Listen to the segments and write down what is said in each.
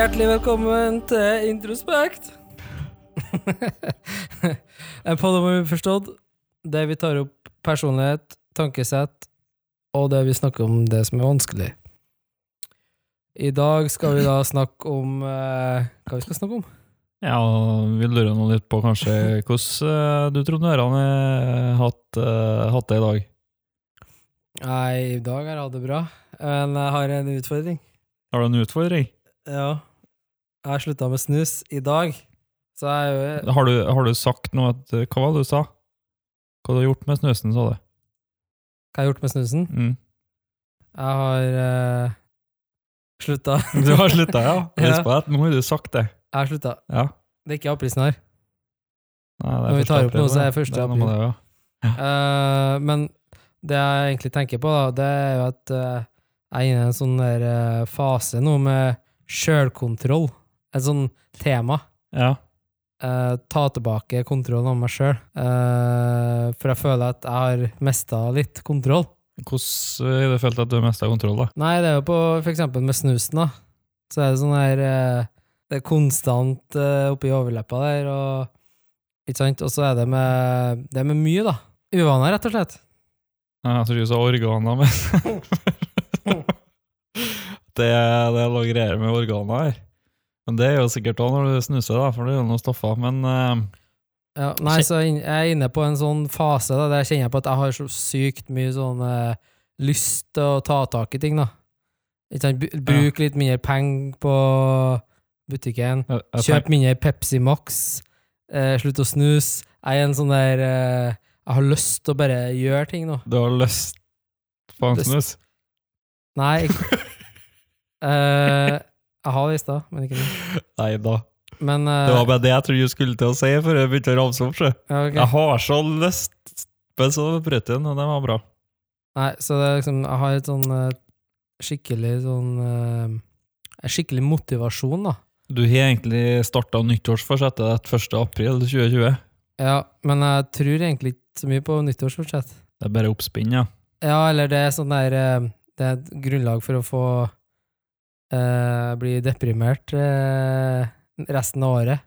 Hjertelig velkommen til Introspekt. en podd om forstått, der vi tar opp personlighet, tankesett og det vi snakker om det som er vanskelig. I dag skal vi da snakke om eh, Hva vi skal snakke om? Ja, vi lurer nå litt på kanskje hvordan eh, du trodde ørene har hatt, eh, hatt det i dag. Nei, i dag har jeg hatt det bra, men jeg har en utfordring. Har du en utfordring? Ja. Jeg har slutta med snus i dag, så jeg Har du, har du sagt noe at, Hva var det du sa? Hva du har gjort med snusen, sa du? Hva har jeg gjort med snusen? Mm. Jeg har uh, slutta. Du har slutta, ja? Ja. Husk på det. Nå har du sagt det. Jeg har slutta. Ja. Det er ikke aprilsnarr. Er Når vi tar opp noe, så er det. første med det, ja. uh, men det jeg egentlig tenker på, da, det er jo at uh, jeg er inne i en sånn der uh, fase nå med sjølkontroll. Et sånn tema. Ja. Uh, ta tilbake kontrollen over meg sjøl. for jeg føler at jeg har mista litt kontroll. Hvordan har du følt at du har mista kontroll, da? Nei, det er jo på eksempel med snusen, da. Så er det sånn her uh, Det er konstant uh, oppi overleppa der, og Ikke sant? Og så er det med Det er med mye, da. Uvaner, rett og slett. Jeg tror du sa organer, men Det, det er noe greier med organer her. Men det er jo sikkert òg når du snuser, da, for det er jo noen stoffer. Men uh, Ja, nei, så jeg er inne på en sånn fase da, der jeg kjenner på at jeg har så sykt mye sånn uh, lyst til å ta tak i ting, da. Bruk litt mindre penger på butikken. Kjøp mindre Pepsi Max. Uh, slutt å snuse. Jeg er en sånn der uh, Jeg har lyst til å bare gjøre ting nå. Du har lyst på en Lyst. snus? Nei Jeg, eh, Jeg har det i stad, men ikke nå. Nei da. Men uh, Det var bare det jeg trodde du skulle til å si før jeg begynte å ramse opp. ja, okay. Jeg har så lyst, men så brøt jeg den, og det var bra. Nei, så det er liksom Jeg har et sånn eh, skikkelig sånn uh, Skikkelig motivasjon, da. Du har egentlig starta nyttårsforsettet ditt 1. april 2020. Ja, men jeg tror egentlig ikke så mye på nyttårsforsett. Det er bare oppspinn, ja. Ja, eller det er sånn der Det er et grunnlag for å få eh, bli deprimert eh, resten av året.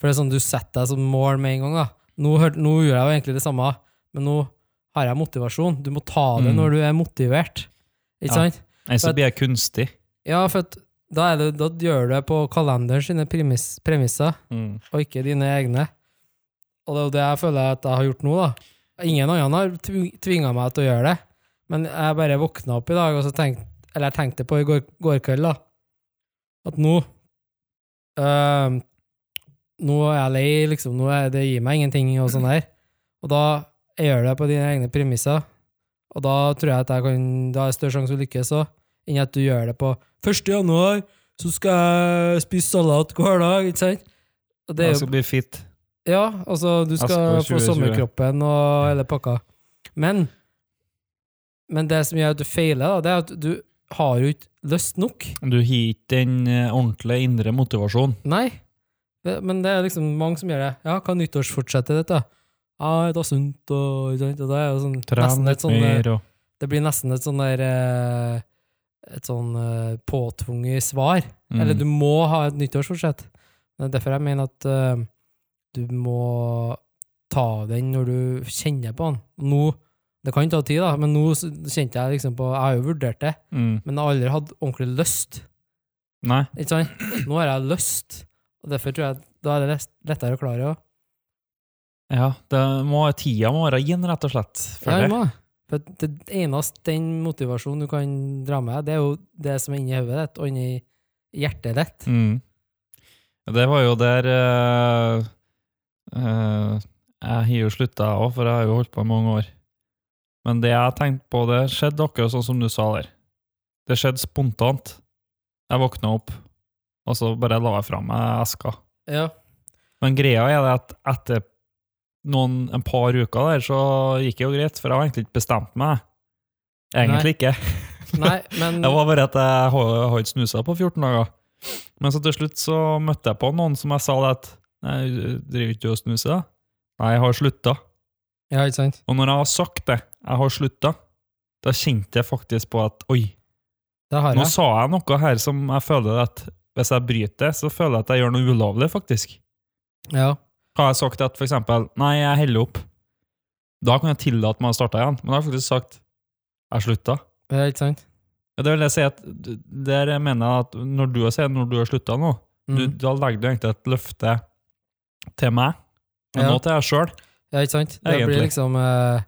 For det er sånn du setter deg som mål med en gang, da. Nå, nå gjør jeg jo egentlig det samme, men nå har jeg motivasjon. Du må ta det Mm. når du er motivert. Ikke Ja. sant? Så blir jeg kunstig. Ja, for da, det, da gjør du det på kalenderen sine premiss, premisser, Mm. og ikke dine egne. Og det er jo det jeg føler at jeg har gjort nå, da. Ingen andre har tvinga meg til å gjøre det, men jeg bare våkna opp i dag, og så tenkte Eller jeg tenkte på i går, går kveld, da, at nå øh, Nå er jeg lei, liksom. Nå er, det gir meg ingenting, og sånn der. Og da jeg gjør det på dine egne premisser, og da tror jeg at jeg kan Da er det større sjanse for å lykkes òg, enn at du gjør det på 1. januar, så skal jeg spise salat hver dag, ikke sant? Og det er Jeg jo skal bli fit. ja, altså, du Jeg skal skal få sommerkroppen og hele pakka. Men, men det som gjør at du feiler, da, det er at du har jo ikke lyst nok. Du har ikke den eh, ordentlige indre motivasjonen. Nei. Det- Men det er liksom mange som gjør det. Ja, hva er dette? Ja, ah, et sunt og, og det er jo sånn, nesten et sånn mer og Det blir nesten et sånn der eh, Et sånn eh, påtvunget svar. mm. Eller du må ha et nyttårsforsett. Det er derfor jeg mener at uh, du må ta den når du kjenner på den. Nå, det kan ta tid, da, men nå kjente jeg liksom på Jeg har jo vurdert det, mm. men jeg har aldri hatt ordentlig lyst. Nei. Ikke sant? Nå har jeg lyst, og derfor tror jeg da er det lettere å klare òg. Ja, det må, tida må være inn, rett og slett. For Ja, det. må. For det eneste den motivasjonen du kan dra med, det er jo det som er inni hodet ditt og inni hjertet ditt. Mm. Det var jo der uh, uh, Jeg har jo slutta òg, for jeg har jo holdt på i mange år. Men det jeg tenkte på, det skjedde akkurat sånn som du sa der. Det skjedde spontant. Jeg våkna opp, og så bare la jeg fra meg eska. Ja. Men greia er det at etter noen, en par uker der, så gikk det jo greit, for jeg har egentlig ikke bestemt meg. Egentlig ikke. Nei, men Det var bare at jeg har ikke snusa på 14 dager. Men så til slutt så møtte jeg på noen som jeg sa det at Nei, driver ikke du og snuser? Nei, jeg har slutta. Ja, ikke sant? Og når jeg har sagt det, jeg har slutta, da kjente jeg faktisk på at oi, Det har nå sa jeg noe her som jeg føler at hvis jeg bryter, så føler jeg at jeg gjør noe ulovlig, faktisk. Ja. Har jeg sagt at for eksempel, nei, jeg heller opp, da kan jeg tillate meg å starte igjen. Men da har jeg faktisk sagt, jeg slutta. ja, ikke sant? Ja, Det vil jeg si at der mener jeg at når du sier når du har slutta nå, du, Mm. da legger du egentlig et løfte til meg, men Ja. nå til deg sjøl. Ja, ikke sant? Det Egentlig. blir liksom eh,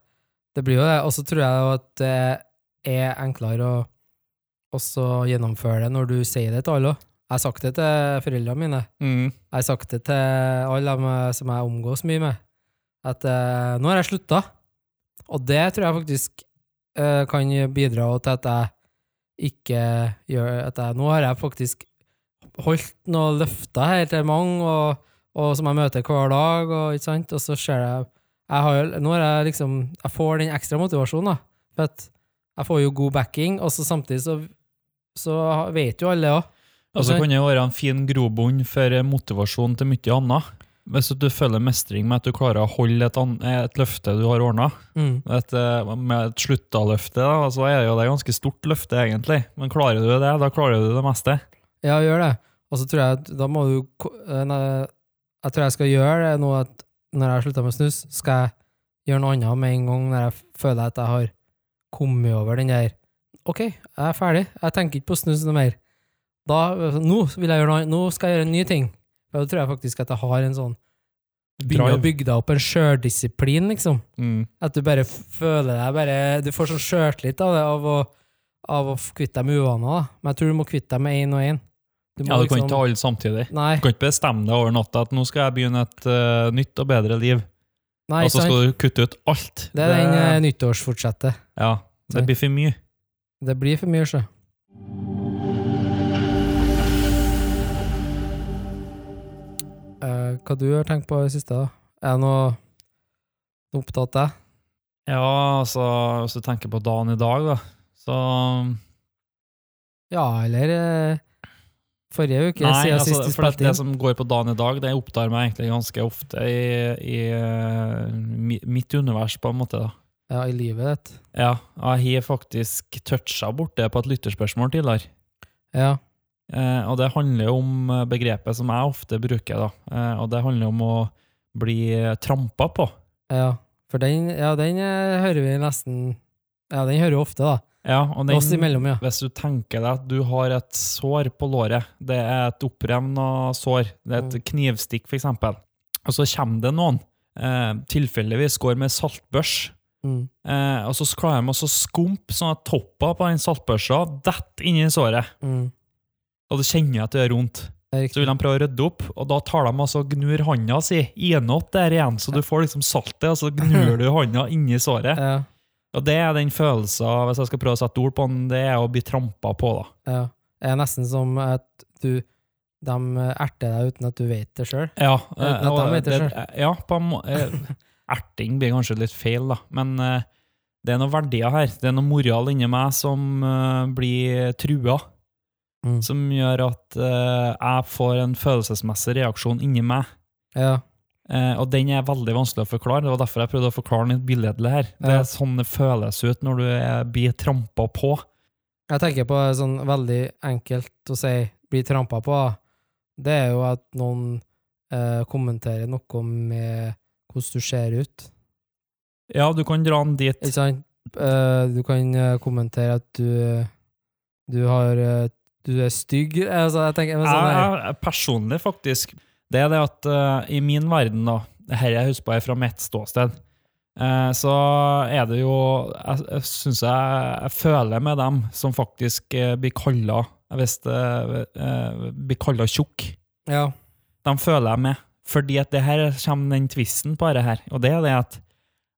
Det blir jo det. Og så tror jeg at det er enklere å også gjennomføre det når du sier det til alle òg. Jeg har sagt det til foreldrene mine. Mm. Jeg har sagt det til alle dem eh, som jeg omgås mye med, at uh, nå har jeg slutta. Og det tror jeg faktisk uh, kan bidra til at jeg ikke gjør at jeg, Nå har jeg faktisk holdt noen løfter her til mange, og, og som jeg møter hver dag, og, ikke sant? og så ser jeg, jeg har, Nå har jeg liksom Jeg får den ekstra motivasjonen, da. For at jeg får jo god backing, og så samtidig så, så vet jo alle òg. Og så kan det være en fin grobunn for motivasjon til mye annet. Hvis du føler mestring med at du klarer å holde et, et løfte du har ordna. Mm. Et, eh, med et slutta-løfte, så er det jo det ganske stort løfte, egentlig. Men klarer du det, da klarer du det meste. Ja, gjør det. Og så tror jeg at da må du eh, nei, Jeg tror jeg skal gjøre det nå at når jeg har slutta med snus, skal jeg gjøre noe annet med en gang når jeg føler at jeg har kommet over den der OK, jeg er ferdig. Jeg tenker ikke på snus noe mer. Da, nå vil jeg gjøre noe. Nå skal jeg gjøre en ny ting. For da tror jeg faktisk at jeg har en sånn Begynner å bygge deg opp en sjøldisiplin, liksom. Mm. At du bare føler deg bare Du får sånn sjøltillit av det, av å, av å kvitte deg med uvaner. da. Men jeg tror du må kvitte deg med én og én. Du Ja, du kan liksom- ikke ta alle samtidig. Nei, Du kan ikke bestemme deg over natta at nå skal jeg begynne et uh, nytt og bedre liv, nei og så sant? skal du kutte ut alt. Det er den uh, nyttårsfortsettet. Ja, det blir for mye. Det blir for mye, sjø. Eh, hva du har tenkt på i det siste, da? Er det noe noe opptatt av? Ja, altså, hvis du tenker på dagen i dag, da, så Ja, eller eh, forrige uke, Nei, siden altså, sist for det, det som går på dagen i dag, det opptar meg egentlig ganske ofte i, i eh, mitt univers, på en måte. da. Ja, i livet ditt. Ja, jeg har faktisk toucha det på et lytterspørsmål tidligere. Ja. Eh, og det handler jo om eh, begrepet som jeg ofte bruker, da. Eh, og det handler om å bli eh, trampa på. ja. For den, ja, den hører vi nesten Ja, den hører vi ofte, da. Ja, og den, imellom, ja. Hvis du tenker deg at du har et sår på låret, det er et opprevna sår, det er et Mm. knivstikk eksempel, og så kommer det noen, eh, tilfeldigvis går med saltbørs, Mm. eh, og så klarer de å skumpe sånn at toppen på den saltbørsa detter inn i såret, Mm. og du kjenner at det gjør vondt. Så vil de prøve å rydde opp, og da tar de altså gnur hånda si inåt der igjen, så du får liksom saltet, og så gnur du hånda inni såret. Ja, Og det er den følelsen, hvis jeg skal prøve å sette ord på den, det er å bli trampa på, da. ja. Det er nesten som at du De erter deg uten at du vet det sjøl. Ja, Uten at eh, de vet det det- ja på en må eh, Erting blir kanskje litt feil, da, men eh, det er noen verdier her. Det er noe moral inni meg som blir trua, Mm. som gjør at jeg får en følelsesmessig reaksjon inni meg. Ja. Eh, og den er veldig vanskelig å forklare. Det var derfor jeg prøvde å forklare den litt billedlig her. Det er sånn det føles ut når du er, blir trampa på. Jeg tenker på sånn veldig enkelt å si 'bli trampa på'. Det er jo at noen eh, kommenterer noe med hvordan du ser ut. Ja, du kan dra den dit. Ikke sant? Eh, du kan eh, kommentere at du du har eh, du er stygg. Altså, jeg tenker, sånn jeg, jeg, personlig, faktisk, det er det at uh, i min verden, da, Dette jeg husker på er fra mitt ståsted, Uh, så er det jo Jeg, jeg syns jeg, jeg føler med dem som faktisk uh, blir kalla Hvis det blir kalla tjukk. ja. De føler jeg med. Fordi at det her kommer den tvisten på det her, og det er det at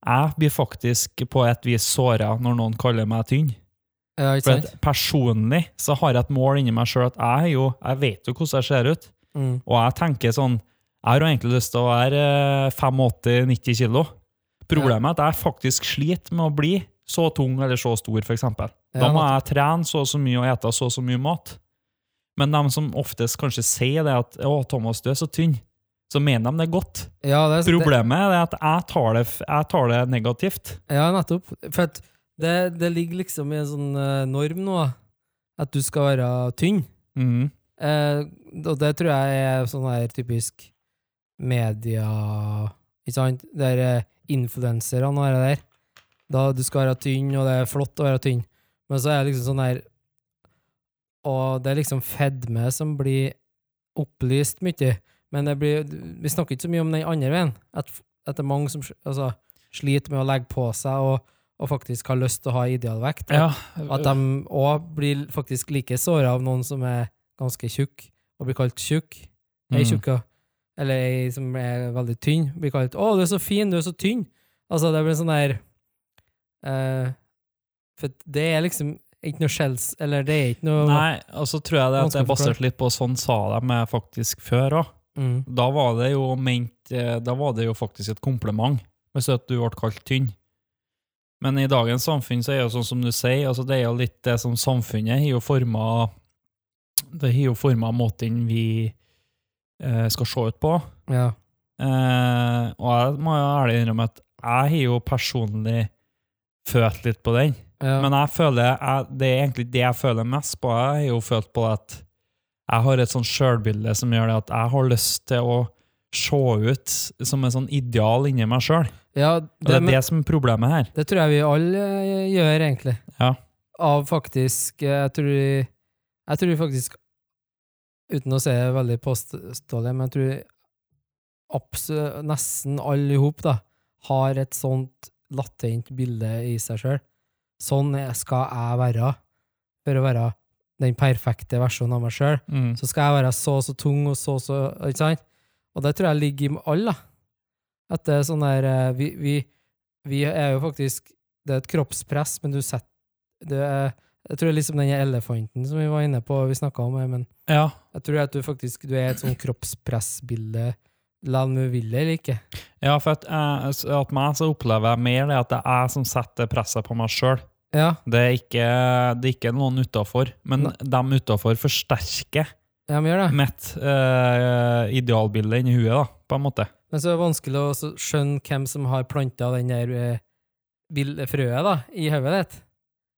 jeg blir faktisk på et vis såra når noen kaller meg tynn. ja, For at personlig så har jeg et mål inni meg sjøl at jeg, jo, jeg vet jo hvordan jeg ser ut. Mm. Og jeg tenker sånn Jeg har egentlig lyst til å være eh, 85-90 kilo. Problemet er at jeg faktisk sliter med å bli så tung eller så stor, f.eks. Da må jeg trene så og så mye og ete så og så mye mat. Men de som oftest kanskje sier det at 'Å, Thomas, du er så tynn', så mener de det godt. Ja, det, er- Problemet er at jeg tar det, jeg tar det negativt. Ja, nettopp. For det, det ligger liksom i en sånn eh, norm nå, at du skal være tynn. Mhm. Eh, og det tror jeg er sånn her typisk media Ikke sant? Der er eh, influenserne og det der. Da du skal være tynn, og det er flott å være tynn. Men så er det liksom sånn der Og det er liksom fedme som blir opplyst mye. Men det blir, vi snakker ikke så mye om den andre veien. At, at det er mange som altså, sliter med å legge på seg og, og faktisk har lyst til å ha idealvekt. Ja, At de òg blir faktisk like såra av noen som er ganske tjukk, og blir kalt tjukk. Ei Mm. tjukka. Eller ei som er veldig tynn, blir kalt 'Å, du er så fin, du er så tynn'. Altså, det blir sånn der uh, For det er liksom ikke noe skjells Eller det er ikke noe Nei, og så tror jeg det at det er basert litt på sånn sa de faktisk før òg. mm, Da var det jo ment eh, Da var det jo faktisk et kompliment hvis at du ble kalt tynn. Men i dagens samfunn så er det jo sånn som du sier, altså det er jo litt det som samfunnet har jo forma Det har jo forma måten vi eh, skal se ut på. Ja. Eh, og jeg må jo ærlig innrømme at jeg har jo personlig følt litt på den. ja. Men jeg føler, jeg, det er egentlig det jeg føler mest på. Jeg har jo følt på at jeg har et sånt sjølbilde som gjør det at jeg har lyst til å se ut som en sånn ideal inni meg sjøl. ja Og det det, er men, det som er problemet her. det tror jeg vi alle eh, gjør, egentlig. Ja. Av faktisk eh, Jeg tror, jeg tror faktisk Uten å se veldig påståelig, men jeg tror absolutt nesten alle i hop har et sånt latent bilde i seg sjøl. Sånn skal jeg være for å være den perfekte versjonen av meg sjøl. Mm. Så skal jeg være så og så tung og så og så Ikke sant? Og det tror jeg ligger i alle. At det er sånn der eh, vi, vi, vi er jo faktisk Det er et kroppspress, men du setter det er, Jeg tror det er liksom den elefanten som vi var inne på, vi snakka om, her, men Ja. jeg tror at du faktisk du er et sånn kroppspressbilde, la om du vil det eller ikke. ja, for at, jeg, at meg så opplever jeg mer det at det er jeg som setter presset på meg sjøl. Ja, Det, er ikke- det er ikke noen utafor, men ne. dem utafor forsterker ja mitt uh, idealbilde inni huet, da, på en måte. Men så er det vanskelig å skjønne hvem som har planta den der eh, frøet da, i hodet ditt,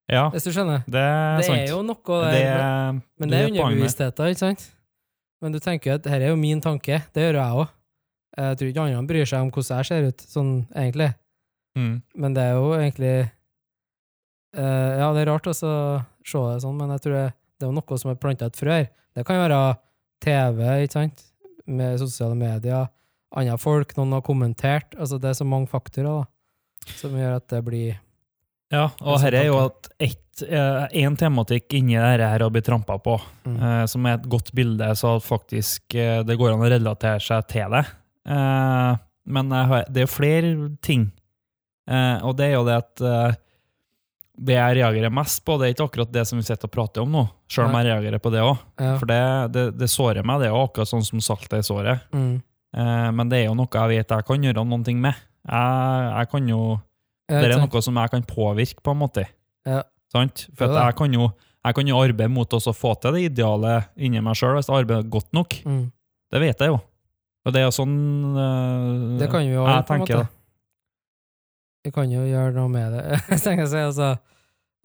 Ja, hvis du skjønner. det er Det sant. er jo noe der. det, Men det er et underbevisstheten, ikke sant? Men du tenker at dette er jo min tanke, det gjør jeg òg. Jeg tror ikke andre bryr seg om hvordan jeg ser ut, sånn egentlig. Mm. Men det er jo egentlig uh, Ja, det er rart å se det sånn, men jeg tror det, det er noe som er planta et frø her. Det kan være TV, ikke sant? Med sosiale medier, andre folk, noen har kommentert. Altså, det er så mange faktorer da, som gjør at det blir Ja, og her er jo at ett, eh, tematikk inni dette her å bli trampa på, mm. eh, som er et godt bilde, så faktisk eh, det går an å relatere seg til det. Eh, men det er jo flere ting, eh, og det er jo det at det jeg reagerer mest på, det er ikke akkurat det som vi sitter og prater om nå, selv om jeg reagerer på det òg. Ja. For det, det, det sårer meg, det er jo akkurat sånn som saltet i såret. Mm. Eh, men det er jo noe jeg vet jeg kan gjøre noe med. Jeg, jeg kan jo det er noe som jeg kan påvirke, på en måte. Ja. Sant? For jeg kan jo jeg kan jo arbeide mot å få til det ideale inni meg sjøl, hvis jeg arbeider godt nok. Mm. Det vet jeg jo. Og det er jo sånn uh, Det kan jo jeg tenker. Vi kan jo gjøre noe med det. jeg, si, altså,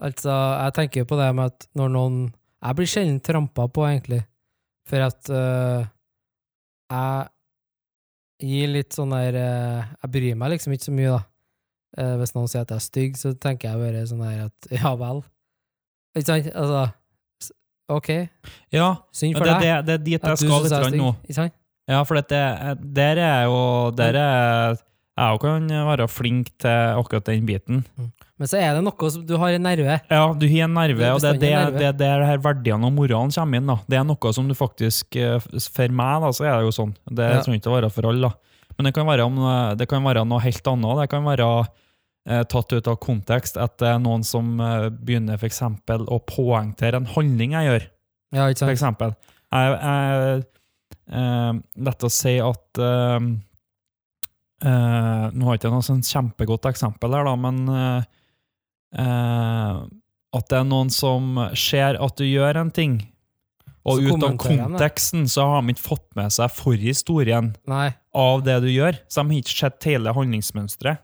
altså, jeg tenker på det med at når noen Jeg blir sjelden trampa på, egentlig. For at uh, jeg gir litt sånn der uh, Jeg bryr meg liksom ikke så mye, da. Eh, hvis noen sier at jeg er stygg, så tenker jeg bare sånn her at ja vel. Ikke sant? Altså OK, Ja, synd for det, deg. det, det er dit jeg skal litt grann nå. Ikke sant? Ja, for det, der er jo Der er jeg kan være flink til akkurat den biten. Men så er det noe som Du har en nerve. Ja, du har en nerve, er og det det, nerve. det, er der verdiene og moralen kommer inn. da. Det er noe som du faktisk eh, For meg, da, så er det jo sånn. Det Ja. trenger ikke å være for alle. da. Men det kan være, om, eh, det kan være noe helt annet. Det kan være eh, tatt ut av kontekst at det er noen som eh, begynner eksempel å poengtere en handling jeg gjør. Ja, ikke For eksempel. Jeg, jeg, eh, lett å si at eh, eh, Nå har jeg ikke noe sånn kjempegodt eksempel her, da, men eh, eh, at det er noen som ser at du gjør en ting, og Så ut av konteksten så har de ikke fått med seg forhistorien av det du gjør, så de har ikke sett hele handlingsmønsteret.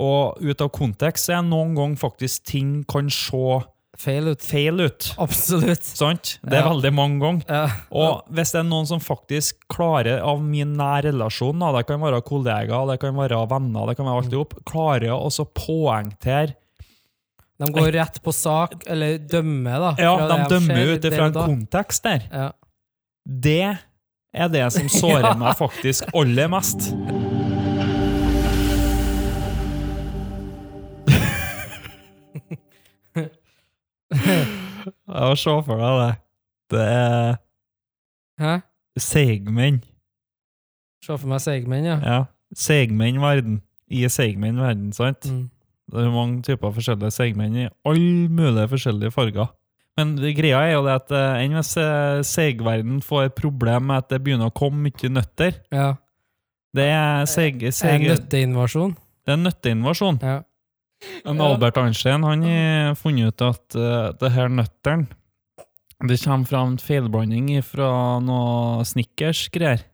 Og ut av kontekst er noen ganger faktisk ting kan se feil ut. feil ut. Absolutt. Sant? Det er Ja. veldig mange ganger. Ja. Og hvis det er noen som faktisk klarer, av min nær relasjon, da, det kan være kollegaer, det kan være venner, det kan være alt hop, klarer å poengtere De går rett på sak, eller dømmer, da. Ja, de dømmer ut fra en da. kontekst der. Ja. Det er det som sårer meg faktisk aller mest. Ja, se for deg det. Det er Hæ? seigmenn. Se for meg seigmenn, ja. Ja. Seigmenn-verden. I seigmenn-verden, sant? Mm. Det er mange typer forskjellige seigmenn i alle mulige forskjellige farger. Men greia er jo det at eh, enn hvis eh, seigverden får et problem med at det begynner å komme mye nøtter ja. Det er seig... En nøtteinvasjon. det er en nøtteinvasjon. Ja. Men Albert Einstein han har funnet ut at uh, det her nøtteren Det kommer fra en feilblanding fra noe Snickers-greier.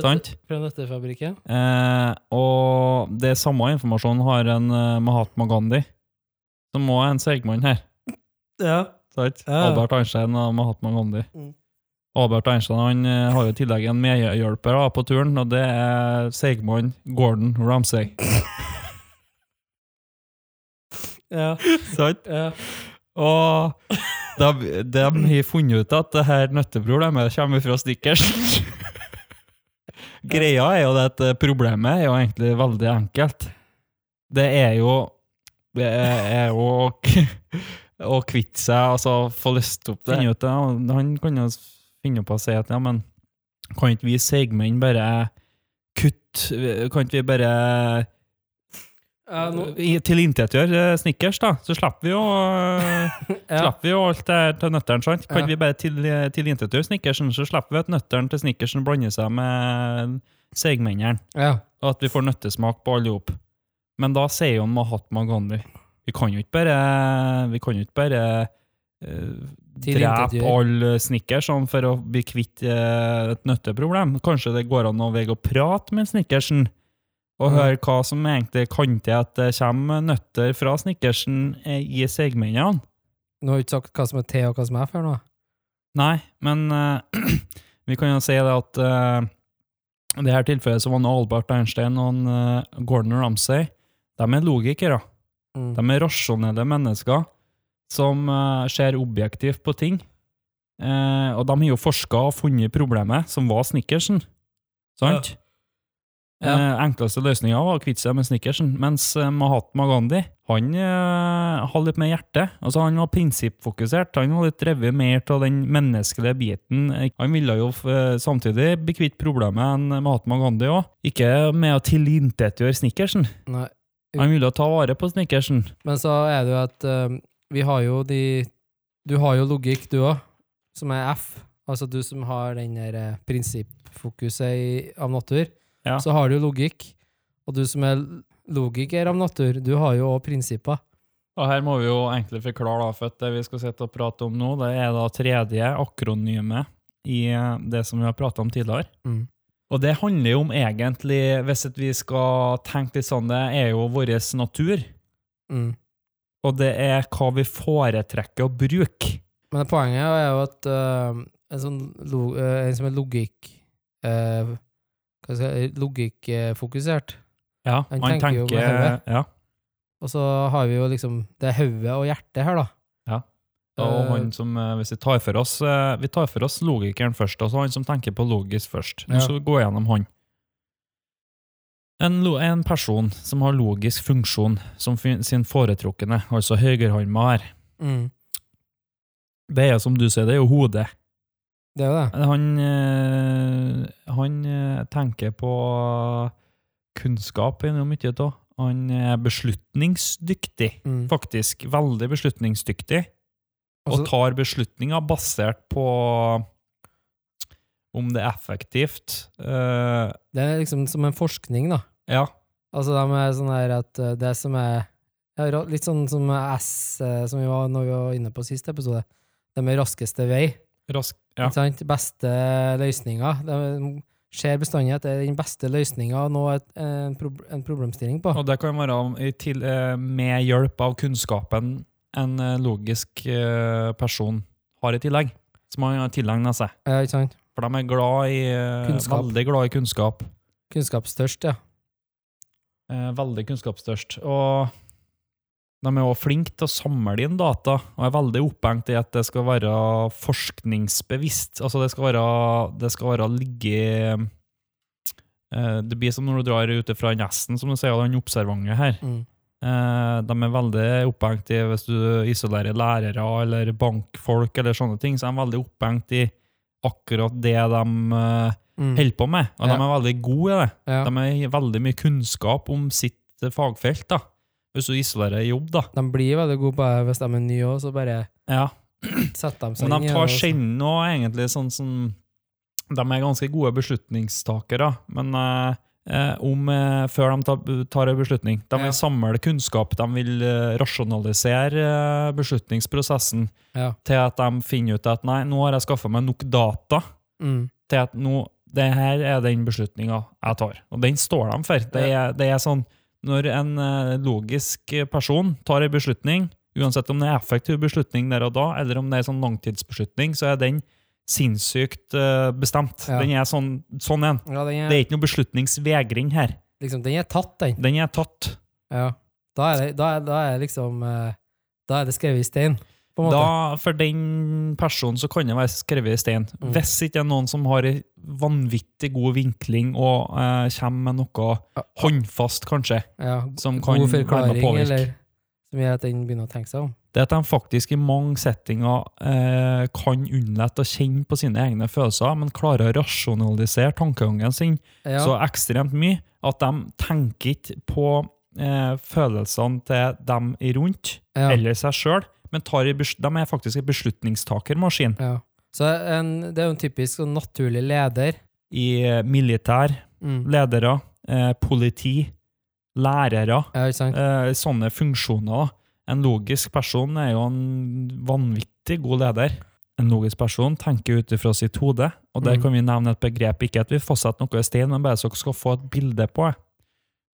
Sant? Fra nøttefabrikken. Eh, og det samme informasjonen har en uh, Mahatma Gandhi, som må er en seigmann her. Ja. Sant? Ja. Albert Einstein og Mahatma Gandhi. Mm. Albert Einstein han eh, har jo i tillegg en medhjelper på turen, og det er seigmann Gordon Ramsay. Ja. Sant? ja. Og de, de har funnet ut at det her nøtteproblemet kommer fra Snickers. Greia er jo det at problemet er jo egentlig veldig enkelt. Det er jo Det er, jo å å kvitte seg, altså få løst opp det. Ut det. Han kan jo finne på å si at ja, men kan ikke vi seigmenn bare kutte Kan ikke vi bare Ja, no. Tilintetgjør tilintetgjøre eh, Snickers, da? Så slipper vi jo eh, ja. Slipper vi jo alt det her til nøtteren, sant? Kan Ja. vi bare til, tilintetgjøre Snickersen, så slipper vi at nøtteren til Snickersen blander seg med seigmennene. ja. og at vi får nøttesmak på alle hop. Men da sier jo Mahatma Gandhi Vi kan jo ikke bare Vi kan jo ikke bare eh, drepe alle snickersen for å bli kvitt eh, et nøtteproblem. Kanskje det går an å å prate med Snickersen, og høre hva som egentlig kan til at det kommer nøtter fra Snickersen eh, i seigmennene. Nå har du ikke sagt hva som er til, og hva som er før nå. Nei, men uh, vi kan jo si det at uh, i det her tilfellet så var det Albert Einstein og en, uh, Gordon Ramsay de er logikere. Mm. De er rasjonelle mennesker som ser objektivt på ting. Og de har jo forska og funnet problemet, som var Snickersen. Sant? Ja. Eh, enkleste løsninga var å kvitte seg med Snickersen, mens eh, Mahatma Gandhi han eh, hadde litt mer hjerte. Altså Han var prinsippfokusert. Han var litt drevet mer av den menneskelige biten. Han ville jo eh, samtidig bli kvitt problemet enn Mahatma Gandhi òg. Ikke med å tilintetgjøre Snickersen. Nei. Han ville ta vare på Snickersen. Men så er det jo at uh, vi har jo de Du har jo logikk, du òg, som er F. Altså du som har den der prinsippfokuset i, av natur. Ja. Så har du logikk. Og du som er logiker av natur, du har jo òg prinsipper. Og her må vi jo egentlig forklare, da, for at det vi skal sitte og prate om nå, det er da tredje akronymet i eh, det som vi har pratet om tidligere. Mm. Og det handler jo om egentlig, hvis vi skal tenke litt sånn, det er jo vår natur, Mm. og det er hva vi foretrekker å bruke. Men poenget er jo at uh, en, sånn eh, en som er logikk uh, Hva skal jeg Logikkfokusert. Ja, Han man tenker på hodet. ja, Og så har vi jo liksom Det er hodet og hjertet her, da. Ja. og Eh, han som, eh, hvis vi tar for oss, eh, vi tar for oss logikeren først, altså han som tenker på logisk først. Nå skal vi gå gjennom han. En, en person som har logisk funksjon som sin foretrukne, altså høyrehånda her, mm. det er som du sier, det er jo hodet. Det er det. Han, eh, han eh, tenker på kunnskap gjennom mye av. Han er beslutningsdyktig, Mm. faktisk. Veldig beslutningsdyktig. Og Altså- tar beslutninger basert på om det er effektivt. Uh, Det er liksom som en forskning, da. ja. Altså de er sånn her at det som er ja, Litt sånn som S, som vi var når vi var inne på siste episode. Det med raskeste vei. Rask, ja. Beste løsninga. Det skjer bestandig at det er den beste løsninga å nå et, en, prob en problemstilling på. Og det kan være til, eh, med hjelp av kunnskapen en eh, logisk eh, person har i tillegg, som han har tilegna seg. Ja, ikke sant? For de er glad i, Kunnskap. veldig glad i kunnskap. Kunnskapsstørst, ja. Veldig kunnskapsstørst. Og de er òg flinke til å samle inn data, og er veldig opphengt i at det skal være forskningsbevisst. Altså det skal være, det skal være ligge eh, Det blir som når du drar ut fra nesten, som du sier, den observante her. Mm. Eh, de er veldig opphengt i hvis du isolerer lærere eller bankfolk eller sånne ting, så er de veldig opphengt i akkurat det de eh, Mm. holder på med. Og Ja. de er veldig gode i det. Ja. De har veldig mye kunnskap om sitt fagfelt, da. Hvis du isolerer jobb, da. De blir veldig gode på det hvis de er nye òg, så bare Ja. setter de seg inn Men de tar sjelden nå egentlig sånn som De er ganske gode beslutningstakere, men eh, om eh, før de tar, tar en beslutning De vil Ja. samle kunnskap, de vil eh, rasjonalisere beslutningsprosessen Ja. til at de finner ut at nei, nå har jeg skaffa meg nok data Mm. til at nå, det her er den beslutninga jeg tar. Og den står de for. Det er, det er sånn, Når en eh, logisk person tar en beslutning, uansett om det er effektiv beslutning der og da, eller om det er sånn langtidsbeslutning, så er den sinnssykt eh, bestemt. Ja. Den er sånn, sånn en. Ja, den Det er, er ikke noe beslutningsvegring her. liksom, den er tatt, den. Den er tatt. Ja. Da er det, da er, da er liksom eh, Da er det skrevet i stein, en. Da, for den personen så kan det være skrevet i stein. Mm. Hvis ikke det er noen som har ei vanvittig god vinkling og eh, kommer med noe Ja. håndfast, kanskje, ja, som kan være med å påvirke. eller som gjør at den begynner å tenke seg om. det at de faktisk i mange settinger eh, kan unnlate å kjenne på sine egne følelser, men klarer å rasjonalisere tankegangen sin Ja, så ekstremt mye at de tenker ikke på eh, følelsene til dem rundt, eller seg sjøl, men tar i bes de er faktisk en beslutningstakermaskin. ja. Så en, det er jo en typisk sånn naturlig leder. I eh, militær, Mm. ledere, eh, politi, lærere, Ja, eh, sånne funksjoner. da. En logisk person er jo en vanvittig god leder. En logisk person tenker ut ifra sitt hode, og der Mm. kan vi nevne et begrep. Ikke at vi fastsetter noe i stein, men bare så dere skal få et bilde på det.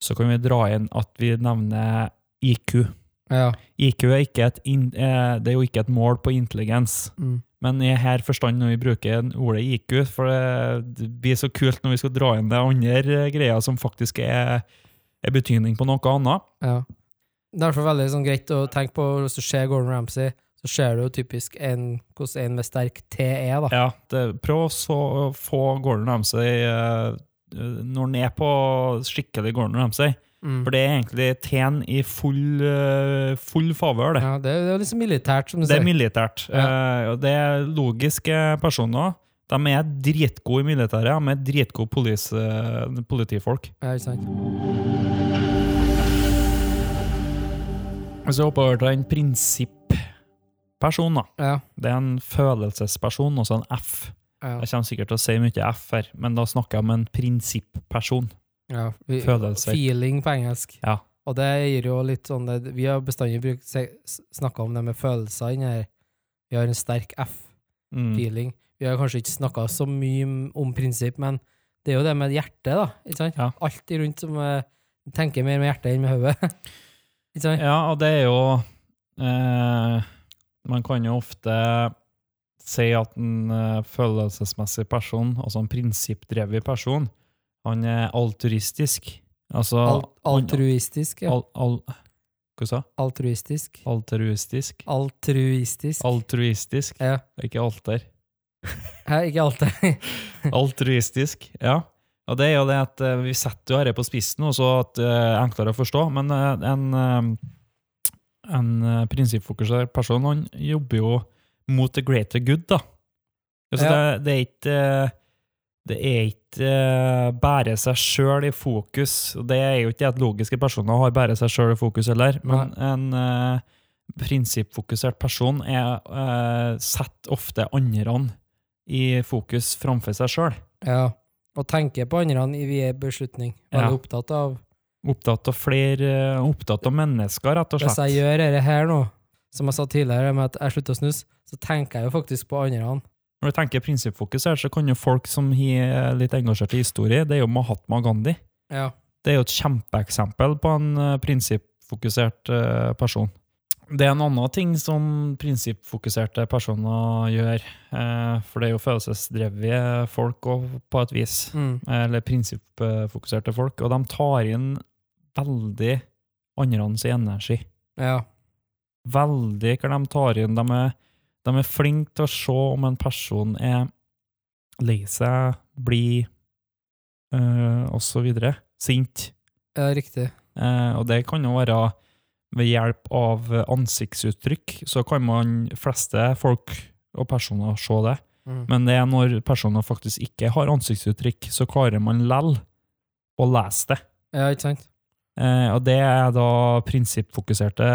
Så kan vi dra inn at vi nevner IQ. Ja. IQ er, ikke et eh, det er jo ikke et mål på intelligens. Mm. Men i her forstand når vi bruker ordet IQ, for det, blir så kult når vi skal dra inn det andre eh, greia som faktisk er, er betydning på noe annet. ja. Det er i veldig sånn, greit å tenke på hvis du ser Gordon Ramsay, så ser du jo typisk en, hvordan en med sterk T er, da. Ja, det, prøv å få Gordon Ramsay eh, når han er på skikkelig Gordon Ramsay. Mm. For det er egentlig T-en i full, eh, full favør, det. Ja, det, er- det er liksom militært, som du Det er militært. Ja. og det er logiske personer. De er dritgode i militæret. De er dritgode polis, eh, politifolk. Ja, ikke sant? Hvis vi hopper over til en prinsippperson. da. Ja. Det er en følelsesperson, også en F. Ja. Jeg kommer sikkert til å si mye F her, men da snakker jeg om en prinsippperson. Ja. Vi, Følelser. feeling på engelsk. Ja. Og det gir jo litt sånn det, Vi har bestandig snakka om det med følelser inni her. Vi har en sterk Mm. F-feeling. Vi har kanskje ikke snakka så mye om- prinsipp, men det er jo det med hjertet, da. Ikke sant? Ja. Alltid rundt som eh, tenker mer med hjertet enn med hodet. ikke sant? Ja, og det er jo eh, Man kan jo ofte si at en eh, følelsesmessig person, altså en prinsippdrevet person, han er altruistisk. Altså Al altruistisk, ja. al, al, Hva sa? Altruistisk. Altruistisk? Altruistisk. Altruistisk, Ja. ikke alter. Hæ, ikke alter? Altruistisk, ja. Og det er jo det at eh, vi setter jo dette på spissen, og så at det er enklere å forstå, men eh, en, eh, en prinsippfokusert person, han jobber jo mot the greater good, da. Altså Ja. det, det er ikke det er ikke eh, bare seg sjøl i fokus. Det er jo ikke at logiske personer har bare seg sjøl i fokus heller, men en uh, prinsippfokusert person er, uh, setter ofte andre i fokus framfor seg sjøl. Ja. Og tenker på andre i ved beslutning. Veldig Ja. opptatt av Opptatt av flere, opptatt av mennesker, rett og slett. Hvis jeg gjør dette her nå, som jeg sa tidligere, med at jeg slutter å snus, så tenker jeg jo faktisk på andre. Når du tenker prinsippfokusert, så kan jo folk som er litt engasjert i historie, det er jo Mahatma Gandhi. Ja. Det er jo et kjempeeksempel på en eh, prinsippfokusert eh, person. Det er en annen ting som prinsippfokuserte personer gjør. Eh, for det er jo følelsesdrevne folk òg, på et vis. Mm. Eller prinsippfokuserte folk. Og de tar inn veldig andres energi. Ja. Veldig hva de tar inn. De er, de er flinke til å se om en person er lei seg, blid, øh, så videre. Sint. ja, riktig. Eh, og det kan jo være ved hjelp av ansiktsuttrykk, så kan man fleste folk og personer se det. Mm. Men det er når personer faktisk ikke har ansiktsuttrykk, så klarer man lell å lese det. Ja, ikke sant? Eh, og det er da prinsippfokuserte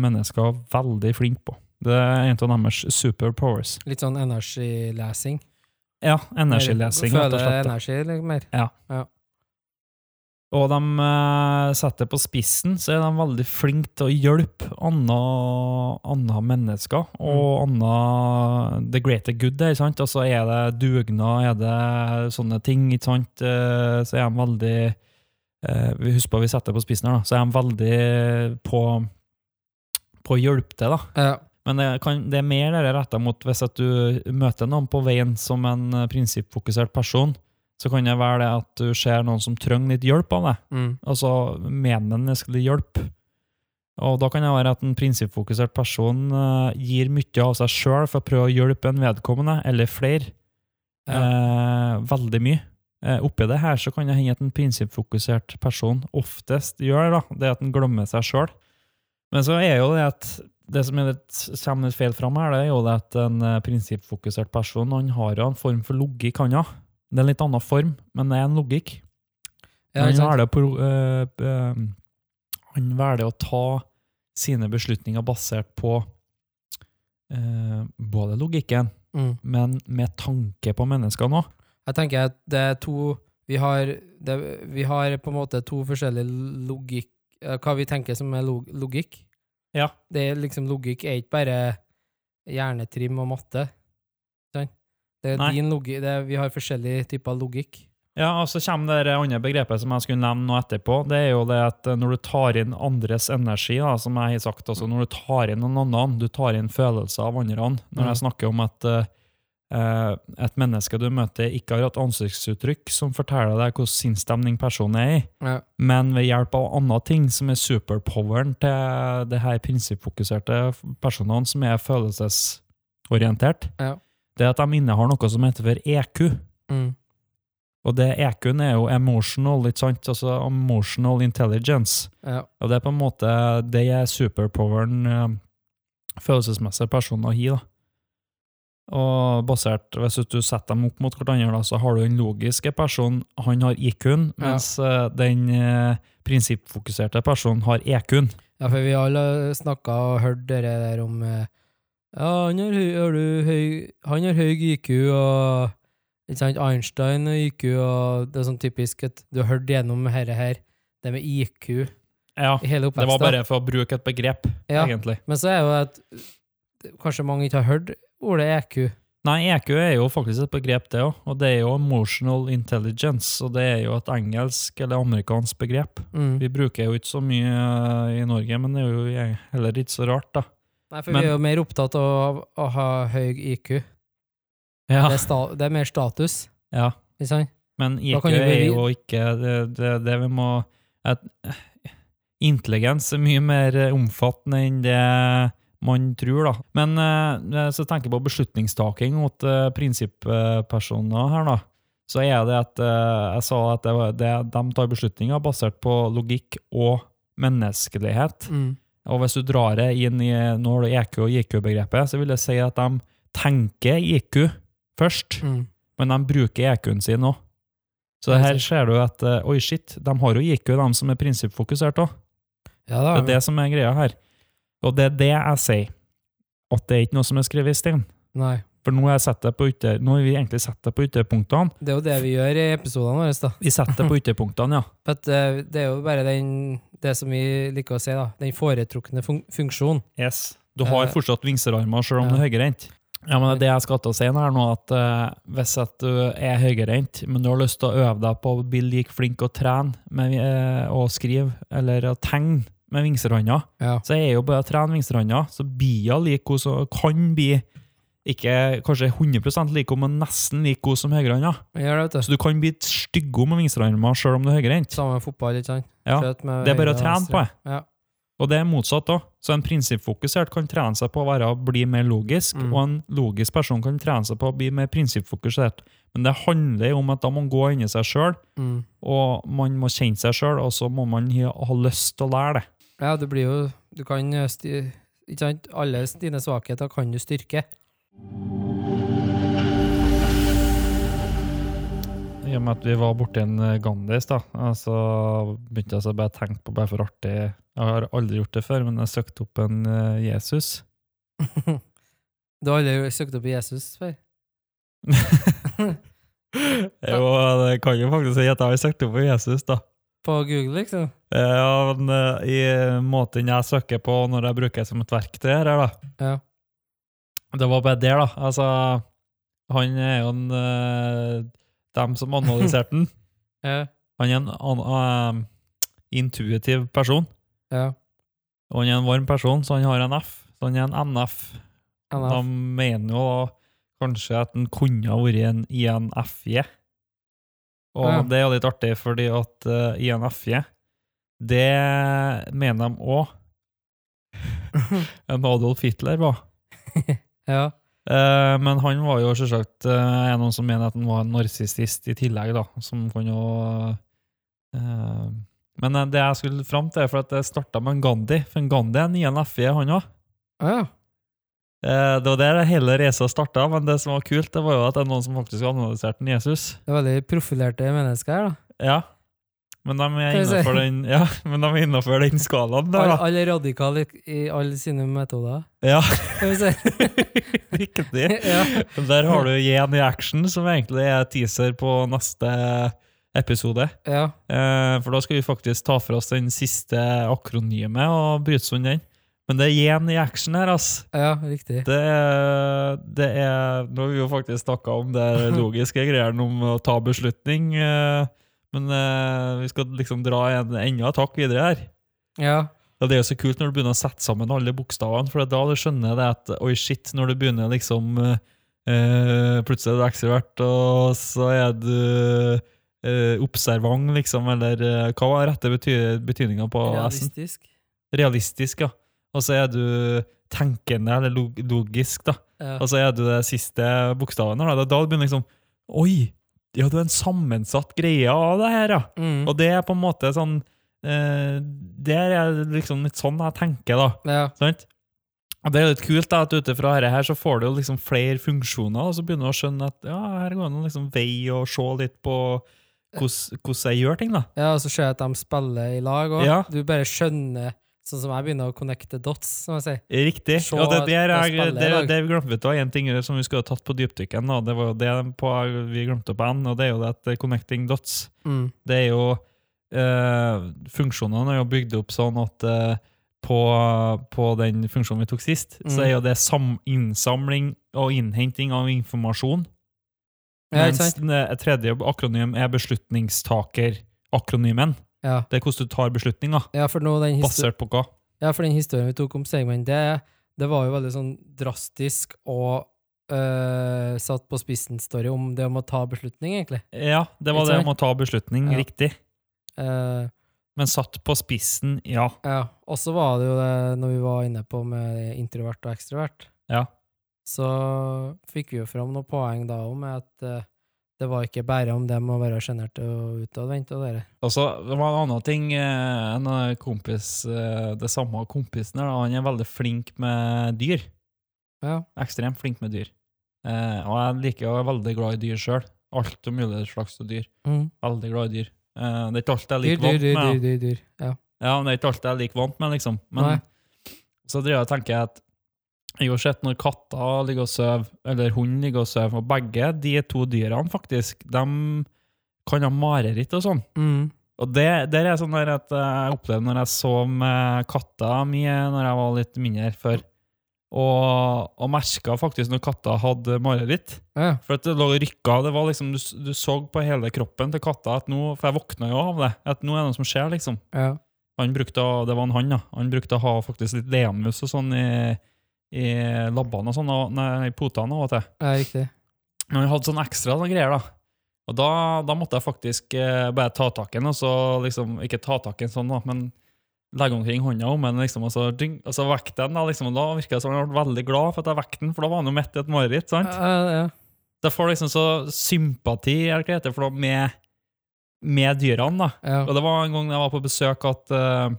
mennesker veldig flinke på. Det er en av deres superpowers. Litt sånn energilesing. Ja, energilesing. Føler og energi litt mer. Ja Og de eh, setter på spissen, så er de veldig flinke til å hjelpe andre, mennesker. Og andre The greater good, ikke sant? Altså er det dugnad, er det sånne ting, ikke sant? Eh, Så er de veldig uh, Husk husker på vi setter på spissen her, da. Så er de veldig på, på å hjelpe til, da. Ja. Men det, kan, det er mer det retta mot hvis at du møter noen på veien som en eh, prinsippfokusert person, så kan det være det at du ser noen som trenger litt hjelp av deg. Mm. Altså medmenneskelig hjelp. Og da kan det være at en prinsippfokusert person uh, gir mye av seg sjøl for å prøve å hjelpe en vedkommende, eller flere. Ja. Eh, veldig mye. Eh, oppi det her så kan det hende at en prinsippfokusert person oftest gjør da, det at en glemmer seg sjøl. Men så er jo det at det som er litt, kommer litt feil fram her, det er jo at en eh, prinsippfokusert person han har en form for logikk, han ja. Det er en litt annen form, men det er en logikk. Ja, han, velger øh, øh, han velger å ta sine beslutninger basert på øh, både logikken, Mm. men med tanke på menneskene òg. Jeg tenker at det er to Vi har, det, vi har på en måte to forskjellige logikk Hva vi tenker som er log, logikk. Ja. Det er liksom Logikk er ikke bare hjernetrim og matte. Det er Nei. din logikk, det er, vi har forskjellige typer logikk. Ja, og så kommer det andre begrepet som jeg skulle nevne nå etterpå. Det er jo det at øh, når du tar inn andres energi, da, som jeg har sagt, altså når du tar inn noen annen, du tar inn følelser av andre, når Mm. jeg snakker om at eh, et menneske du møter ikke har et ansiktsuttrykk som forteller deg hvilken sinnsstemning personen er i, Ja. men ved hjelp av andre ting som er superpoweren til det her prinsippfokuserte personene som er følelsesorientert, Ja. det er at de innehar noe som heter for EQ. Mm. Og det EQ-en er jo emotional, ikke sant? Altså emotional intelligence. Ja. Og det er på en måte det er superpoweren eh, følelsesmessige personer har. Og basert, hvis du setter dem opp mot hverandre, så har du den logiske personen, han har IQ-en, mens ja. den eh, prinsippfokuserte personen har EQ-en. ja, for vi alle har snakka og hørt det der om eh, Ja, han har, har du høy, han har høy IQ, og ikke sant, Einstein og IQ, og det er sånn typisk at du har hørt gjennom dette her, det med IQ Ja, i hele det var bare for å bruke et begrep, Ja. egentlig. Men så er jo at kanskje mange ikke har hørt ordet EQ. Nei, EQ er jo faktisk et begrep, det òg. Og det er jo emotional intelligence, og det er jo et engelsk eller amerikansk begrep. Mm. Vi bruker jo ikke så mye eh, i Norge, men det er jo heller ikke så rart, da. Nei, for Men- vi er jo mer opptatt av å ha høy IQ. Ja, Det, er sta, det er mer status, ja. Men IQ er jo ikke det, det, det vi må at, Intelligens er mye mer eh, omfattende enn det man tror, da. Men eh, så tenker jeg på beslutningstaking mot eh, prinsipppersoner her, da. Så er det at eh, jeg sa at det, var- det, de tar beslutninger basert på logikk og menneskelighet. Mm. Og hvis du drar det inn i nå har du EQ og IQ-begrepet, så vil jeg si at de tenker IQ først, Mm. men de bruker EQ-en sin òg. Så her ser du at eh, oi, shit, de har jo IQ, de som er prinsippfokusert òg. Ja. Det er det som er greia her. Og det er det jeg sier, at det er ikke noe som er skrevet i stein. Nei. For nå har, ytter, nå vi egentlig sett det på ytterpunktene. Det er jo det vi gjør i episodene våre, da. Vi setter det på ytterpunktene, ja. For eh, det er jo bare den, det som vi liker å si, da. Den foretrukne fun funksjonen. Yes. Du har uh, fortsatt vingserarmer selv om ja. du er høyreint. Ja, men det er jeg skal til å si her nå, at uh, hvis at du er høyreint, men du har lyst til å øve deg på å bli like flink å trene med, og skrive, eller å tegne med vingstranda, Ja. så er jo bare å trene vingstranda, så blir hun lik hun som kan bli ikke kanskje 100 lik hun, men nesten lik hun som høyrehånda. Jeg. Så du kan bli stygg med vingstranda sjøl om du er høyrehendt. Samme med fotball, ikke sant? Ja, det er bare å trene på det. Ja. Og det er motsatt òg. Så en prinsippfokusert kan trene seg på å være, bli mer logisk, Mm. og en logisk person kan trene seg på å bli mer prinsippfokusert. Men det handler jo om at da må man gå inn i seg sjøl, Mm. og man må kjenne seg sjøl, og så må man ha ha lyst til å lære det. Ja, det blir jo Du kan eh, Ikke sant? Alle dine svakheter kan du styrke. I og med at vi var borti en eh, Gandhis, da, eh, så begynte jeg så bare å tenke på, bare for artig Jeg har aldri gjort det før, men jeg søkte opp en Jesus. Du har aldri søkt opp Jesus før? jo, det kan jo faktisk si at jeg har søkt opp på Jesus, da. På Google, liksom? Ja, men eh, i måten jeg søker på når jeg bruker det som et verktøy her, da. Ja. Det var bare der, da. Altså, han er jo en uh, Dem som analyserte den. Ja. Han er en an, uh, intuitiv person, ja. og han er en varm person, så han har en F. Så han er en NF. NF. De mener jo da kanskje at han kunne ha vært en INFJ. Og Ja. det er jo litt artig, fordi at uh, INFJ, det mener de òg en Adolf Hitler var. ja. Uh, men han var jo selvsagt uh, er noen som mener at han var en narsissist i tillegg, da. Som kan jo uh, Men eh, det jeg skulle fram til, for at det starta med en Gandhi. For en Gandhi er en INFJ, han òg. Ja. Eh, det var der hele reisa starta, men det som var kult, det var jo at det er noen som faktisk har analysert en Jesus. Det er veldig profilerte mennesker her, da. Ja. Men de er innafor den, ja, de den skalaen der, da. alle radikale i, alle sine metoder. Ja, riktig. ja. Der har du Yen i action, som egentlig er teaser på neste episode. ja. Eh, for da skal vi faktisk ta for oss den siste akronymet og bryte sund den. Men det er igjen i action her, ass. Ja, riktig. Det det er Nå har vi jo faktisk snakka om det logiske greiene om å ta beslutning, eh, men eh, vi skal liksom dra en, enda takk videre her. Ja. Ja, det er jo så kult når du begynner å sette sammen alle bokstavene, for da du skjønner det at oi, shit, når du begynner liksom eh, Plutselig er du ekstrovert, og så er du uh, observant, liksom, eller uh, hva var rette bety betydninga på S-en? Realistisk. Realistisk, ja. Og så er du tenkende, eller log logisk, da. Ja. Og så er du det siste bokstaven da. Da begynner liksom Oi! Ja, du er en sammensatt greie av det her, ja. Mm. Og det er på en måte sånn eh, Det er liksom litt sånn jeg tenker, da. ja. Sant? Og det er litt kult da, at ut ifra dette her så får du liksom flere funksjoner, og så begynner du å skjønne at ja, her går det an liksom vei og se litt på hvordan jeg gjør ting, da. ja, og så ser jeg at de spiller i lag òg. Ja. Du bare skjønner, sånn som jeg begynner å connecte dots, som jeg sier. Riktig. Se og det, der, er, spiller det, det vi glemte det var en ting som vi skulle ha tatt på dypdykken. og Det var det på, vi glemte på N, og det er jo det at connecting dots Mm. det er jo eh, Funksjonene er jo bygd opp sånn at eh, på, på den funksjonen vi tok sist, så Mm. er jo det sam innsamling og innhenting av informasjon. Mens ja, det tredje akronym er beslutningstaker-akronymen. Ja. Det er hvordan du tar beslutninger. ja, Basert på hva? ja, for den historien vi tok om Segman, det, det var jo veldig sånn drastisk og øh, satt på spissen-story om det om å ta beslutning, egentlig. Ja, det var det om å ta beslutning. Ja. Riktig. Uh, Men satt på spissen, ja. ja. Og så var det jo det når vi var inne på med introvert og ekstrovert. Ja. Så fikk vi jo fram noen poeng da om at eh, det var ikke bare om dem å være sjenert og utadvendt og dere. Og så det var en annen ting. eh, En kompis, eh, det samme kompisen her, han er veldig flink med dyr. Ja. Ekstremt flink med dyr. Eh, og jeg liker å være er veldig glad i dyr sjøl. Alt og mulig slags dyr. Mm. Veldig glad i dyr. Eh, det er ikke alt jeg Dyr, liker dyr, vant dyr, med. dyr, da. dyr, dyr. Ja. Ja, men det er ikke alt jeg liker vant med, liksom. Men Nei. så driver jeg og tenker at jeg har sett når katter ligger og sover, eller hunden ligger og sover, og begge de to dyrene faktisk, de kan ha mareritt og sånn. Mm. Og det, det er sånn der at jeg opplevde når jeg sov med katta mi når jeg var litt mindre før, og, og merka faktisk når katta hadde mareritt. Ja. For at det lå rykka, det var liksom, du, du så på hele kroppen til katta at nå, for jeg våkna jo av det, at nå er det noe som skjer, liksom. Ja. Han brukte, det var en han, da. Han brukte å ha faktisk litt lemus og sånn i, i labbene og sånn, nei, i potene av og til. Ja, riktig. Men han hadde sånn ekstra sånne greier, da. Og da, da måtte jeg faktisk eh, bare ta tak i den, og så liksom Ikke ta tak i den sånn, da, men legge omkring hånda om den, liksom, og så, ding, og så vekk den. da, liksom, og Da virka det som han ble veldig glad for at jeg vekket den, for da var han jo midt i et mareritt. sant? Ja, ja. ja. Det får liksom så sympati eller hva heter for da, med, med dyrene. da. ja. Og det var en gang jeg var på besøk at uh,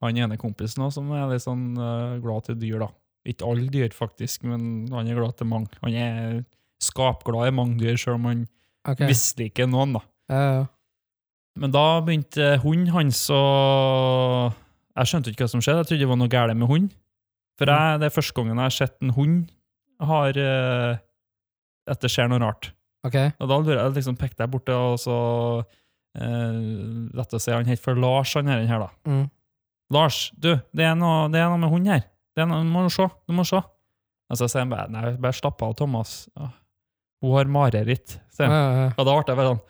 han ene kompisen også, som er litt sånn uh, glad til dyr, da. Ikke alle dyr, faktisk, men han er glad til mange. Han er skapglad i mange dyr, selv om han okay. misliker noen, da. Ja, ja. Men da begynte hunden hans å Jeg skjønte ikke hva som skjedde. Jeg trodde det var noe galt med hund. For jeg, det er første gangen jeg har sett en hund har eh, at det skjer noe rart. Okay. Og da lurer jeg liksom pekte jeg borte og så uh, Rett å si han heter for Lars, han her da. Mm. Lars, du, det er noe, det er noe med hund her. Du må se. Du må se. Og så sier han bare Nei, bare slapp av, Thomas. Hun har mareritt. sier han. Og da ble jeg bare sånn.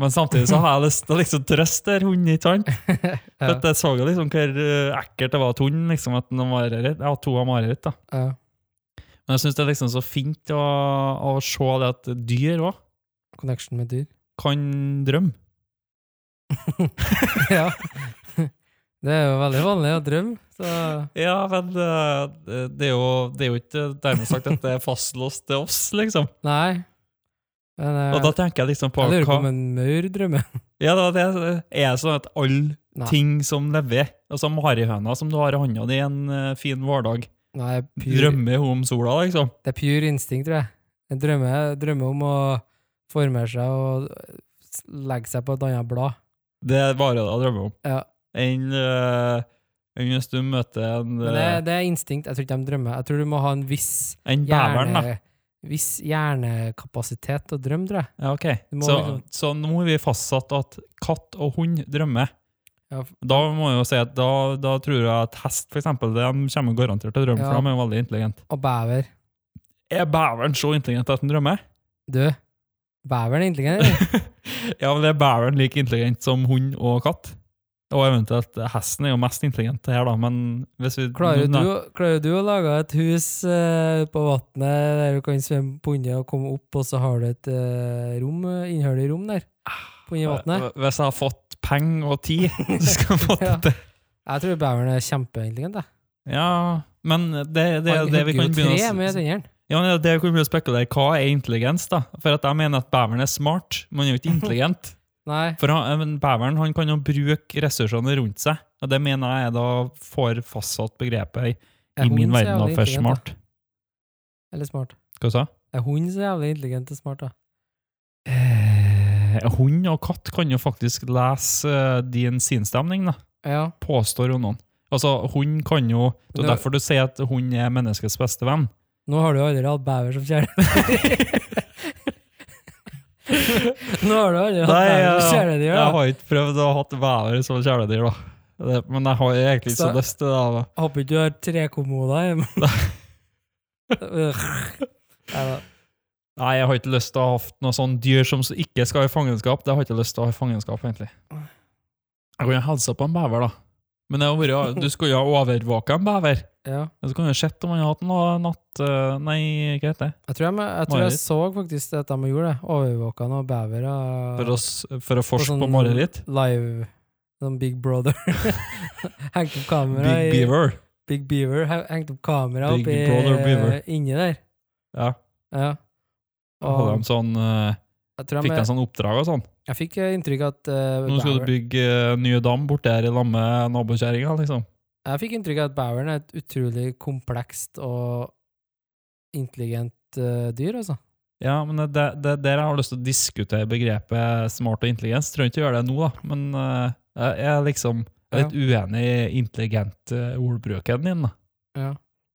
Men samtidig så har jeg lyst til å liksom trøste hunden, ikke sant? Ja. jeg så jo liksom hvor eh, ekkelt det var at hunden liksom, at den har mareritt. Ja, to har mareritt, da. ja. Men jeg syns det er liksom så fint å, å se det at dyr òg Connection med dyr. kan drømme. ja. Det er jo veldig vanlig å drømme, så Ja, men eh, det, er jo, det er jo ikke dermed sagt at det er fastlåst til oss, liksom. Nei. Men eh, Og da tenker jeg liksom på jeg lurer på om en maur drømmer. Ja, det er- sånn at alle Nei. ting som lever Altså marihøna som du har i hånda di en eh, fin vårdag, Nei, pure, drømmer hun om sola, liksom. det er pure instinkt, tror jeg. En drømmer, drømmer om å formere seg og legge seg på et annet blad. Det er bare det jeg drømmer om. Ja. Enn eh, enn hvis du møter en Men det, eh, det er instinkt. Jeg tror ikke de drømmer. Jeg tror du må ha en viss, En beveren, da. viss hjernekapasitet til å drømme, tror jeg. Ja, ok. Så, liksom- så nå har vi fastsatt at katt og hund drømmer. Ja, Da må jeg jo si at da, da tror jeg at hest, for eksempel, de kommer garantert til å drømme, Ja. for de er veldig intelligente. Og bever. Er beveren så intelligent at den drømmer? Du, beveren er intelligent. eller? Ja, men er beveren like intelligent som hund og katt. Og eventuelt hesten er jo mest intelligent her, da, men hvis vi Klarer du, klarer du å lage et hus uh, på vannet der du kan svømme på under og komme opp, og så har du et uh, rom, eh, innhull i rom der? På under vannet? Hvis jeg har fått penger og tid, så skal jeg få Ja. til det. Jeg tror beveren er kjempeintelligent. jeg. Ja, men det, det det, det vi kan begynne tre å med s- Ja, men det det vi kan begynne å spekulere Hva er intelligens, da? For at jeg mener at beveren er smart, men han er jo ikke intelligent. Nei. For han, beveren han kan jo bruke ressursene rundt seg, og det mener jeg da får fastsatt begrepet i, i min verden av for smart. Eller smart? Hva sa du? Er hund så jævlig intelligent og smart, da? Eh, hund og katt kan jo faktisk lese uh, din sinnsstemning, da. Ja. Påstår jo noen. Altså, hund kan jo Det er derfor du sier at hund er menneskets beste venn. Nå har du jo aldri hatt bever som kjæledyr. Nå har du aldri hatt Nei, jeg, kjæledyr, jeg har ikke prøvd å ha bever som kjæledyr, da. Det, men jeg har egentlig ikke så Så- lyst til det. da. Håper ikke du har trekommoder hjemme. Nei, jeg har ikke lyst til å ha hatt noe sånn dyr som ikke skal i fangenskap. Det har jeg ikke lyst til å ha i fangenskap, egentlig. Jeg kan jo hilse på en bever, da. Men vært, du skulle jo ha overvåka en bever. Ja. Så kan du sett om han har hatt noe natt... eh, Nei, hva heter det? Jeg tror jeg, jeg, tror jeg så faktisk at de gjorde det. Overvåka noen bevere. For å, for å forske sånn på mareritt? Live Sånn Big Brother. Hengt opp kamera Big i Beaver. Big Beaver. he- Hengt opp kamera Big oppi Brother inni der. Ja. Ja. Og, hadde de sånn, eh, fikk de sånn oppdrag og sånn. Jeg fikk inntrykk av at uh, Nå skal du bygge uh, nye dam borte her i lag med nabokjerringa, liksom. Jeg fikk inntrykk av at beveren er et utrolig komplekst og intelligent uh, dyr, altså. Ja, men det det- er der jeg har lyst til å diskutere begrepet smart og intelligens. Trenger ikke gjøre det nå, da, men eh, jeg er liksom jeg er litt uenig i intelligent ordbruken din. da. Ja.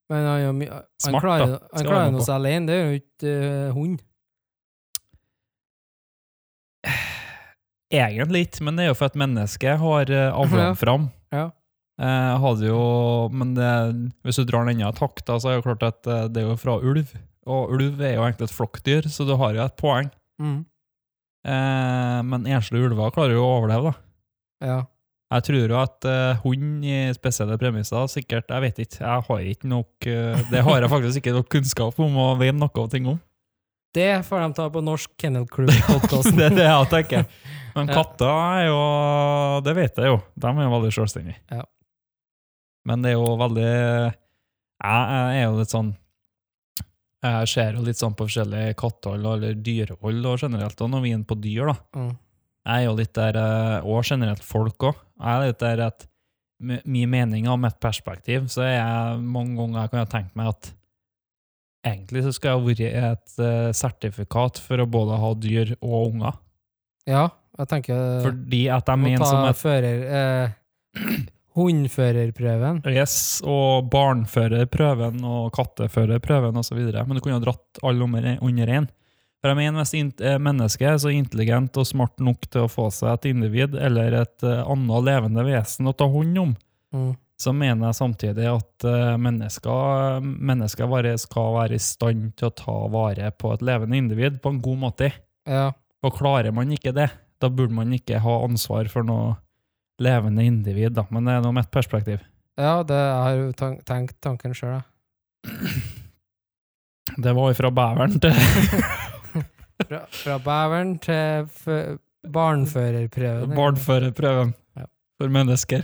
Men han, han Smart, klarer, han klarer noe seg alene, det er jo ikke uh, hund. Egentlig ikke, men det er jo for at mennesket har uh, avla den fram. Ja. Eh, jo, men det, hvis du drar den enda et hakk, da, så er det klart at eh, det er jo fra ulv. Og ulv er jo egentlig et flokkdyr, så du har jo et poeng. Mm. Eh, men enslige ulver klarer jo å overleve, da. Ja. Jeg tror jo at eh, hund i spesielle premisser sikkert Jeg vet ikke. Jeg har ikke nok eh, Det har jeg faktisk ikke nok kunnskap om og vet noe av ting om. Det får de ta på Norsk Kennel Club-podkasten. det er det jeg tenker. Men katter er jo Det vet jeg jo. De er jo veldig selvstendige. Ja. Men det er jo veldig Jeg, jeg er jo litt sånn Jeg ser jo litt sånn på forskjellig kattehold eller dyrehold og generelt, og når vi er på dyr, da. Mm. Jeg er jo litt der, eh, og generelt folk òg. Jeg er litt der at med min mening og mitt perspektiv, så er jeg mange ganger jeg kan ha tenkt meg at egentlig så skal jeg vært et eh, sertifikat for å både ha dyr og unger. Ja, jeg tenker Fordi at jeg mener som et fører... Eh, hundførerprøven. Yes, og barnførerprøven og katteførerprøven osv. Men du kunne ha dratt alle under én. For jeg mener, hvis eh, mennesket er så intelligent og smart nok til å få seg et individ eller et eh, annet levende vesen å ta hånd om, Mm. Så mener jeg samtidig at eh, mennesker, mennesker bare skal være i stand til å ta vare på et levende individ på en god måte. Ja. Og klarer man ikke det, da burde man ikke ha ansvar for noe levende individ. Da. Men det er nå mitt perspektiv. ja, det har jo tenkt tanken sjøl, jeg. Det var fra beveren til Fra, fra beveren til barnførerprøven. barnførerprøven Ja. for mennesker.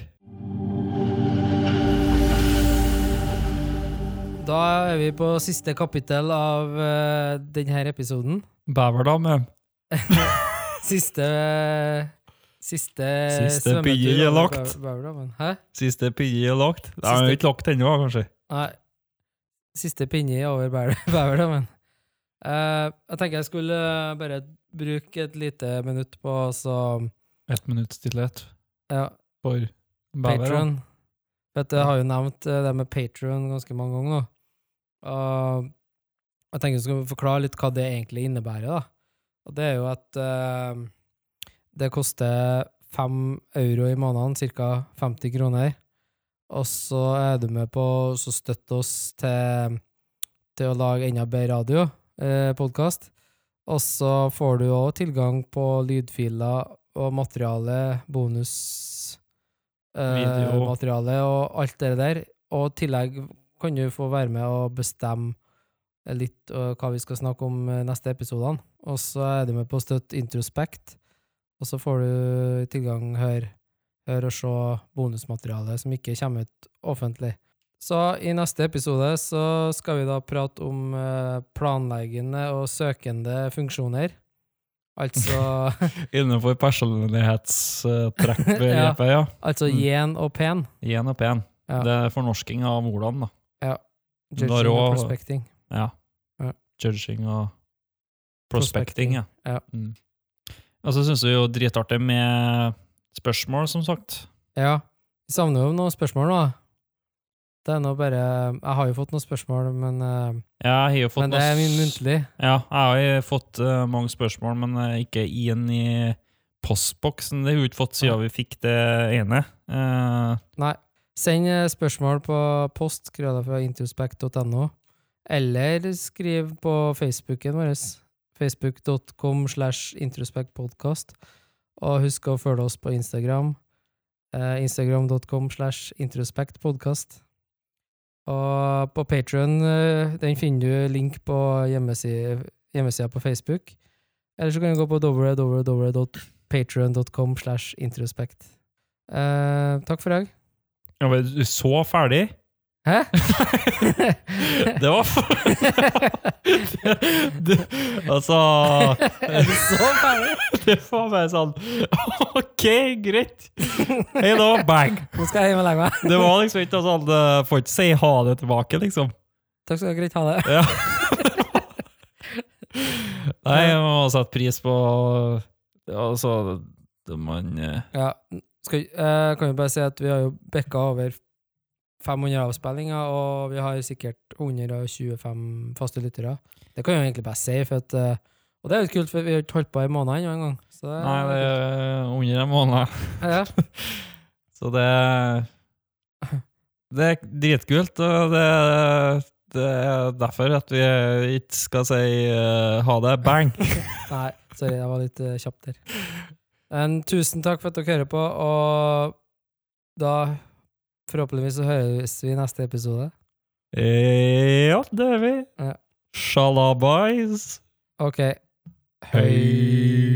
Da er vi på siste kapittel av uh, denne episoden. Beverdame. Siste Siste, Siste svømmetur er lagt. Hæ? Siste pinne er lagt. Det er jo ikke lagt ennå, kanskje. Nei. Siste pinne over Bever- Uh, Eh, jeg tenker jeg skulle bare bruke et lite minutt på så Ett minutts stillhet ja, for bæveren. Patron. du, jeg har jo nevnt det med Patron ganske mange ganger nå. Og jeg tenker vi skal forklare litt hva det egentlig innebærer. da. Og det er jo at uh, det koster fem euro i måneden, ca. 50 kroner. Og så er du med på å støtte oss til, til å lage enda bedre radio, eh, podkast. Og så får du òg tilgang på lydfiler og materiale, bonus eh, og alt det der. Og i tillegg kan du få være med og bestemme litt eh, hva vi skal snakke om i neste episodene. Og så er du med på å støtte Introspect, og så får du tilgang hør, hør og se bonusmateriale som ikke kommer ut offentlig. Så i neste episode så skal vi da prate om eh, planleggende og søkende funksjoner. Altså, Innenfor personlighetstrekkbegrepet, ja. altså Mm. gjen og pen. Gjen og pen. Ja. Det er fornorsking av ordene, da. Judging Da og rå- prospecting. Ja. Ja. Judging og prospecting, ja. Ja. Mm. Og så syns vi jo dritartig med spørsmål, som sagt. Ja. Vi savner jo noen spørsmål nå. Det er nå bare Jeg har jo fått noen spørsmål, men, ja, jo fått men det er muntlig. Ja, jeg har jo fått uh, mange spørsmål, men uh, ikke inn i postboksen. Det har vi ikke fått siden vi fikk det ene. Uh, Nei. Send eh, spørsmål på post fra introspect.no, eller skriv på Facebooken vår, facebook.com slash introspectpodkast, og husk å følge oss på Instagram, eh, instagram.com slash introspectpodkast. Og på Patreon, eh, den finner du link på hjemmesida hjemmesida på Facebook, eller så kan du gå på www.patreon.com slash introspect. Eh, takk for i dag. Ja, men du så ferdig? Hæ? Det var det, Altså er du så ferdig? Det var bare sånn OK, greit. Hei da, bang. Nå skal jeg hjem og legge meg. Det var liksom ikke sånn Får ikke si ha det tilbake, liksom. Takk skal du ha greit. Ha det. Ja. Nei, jeg må sette pris på Altså, man eh, Ja, skal, eh, kan jo bare si at vi har jo bikka over 500 avspillinger, og vi har sikkert 125 faste lyttere. Det kan jeg jo egentlig bare si, for at, eh, og det er jo kult, for vi har ikke holdt på i måned ennå engang. Nei, det er under en måned. ja. Så det Det er dritkult, og det, det er derfor at vi ikke skal si uh, ha det bang. Nei, sorry, jeg var litt uh, kjapp der. Men tusen takk for at dere hører på, og Da forhåpentligvis så høres vi i neste episode. Ja, det er vi. Ja. Shalabais. Ok. Hei.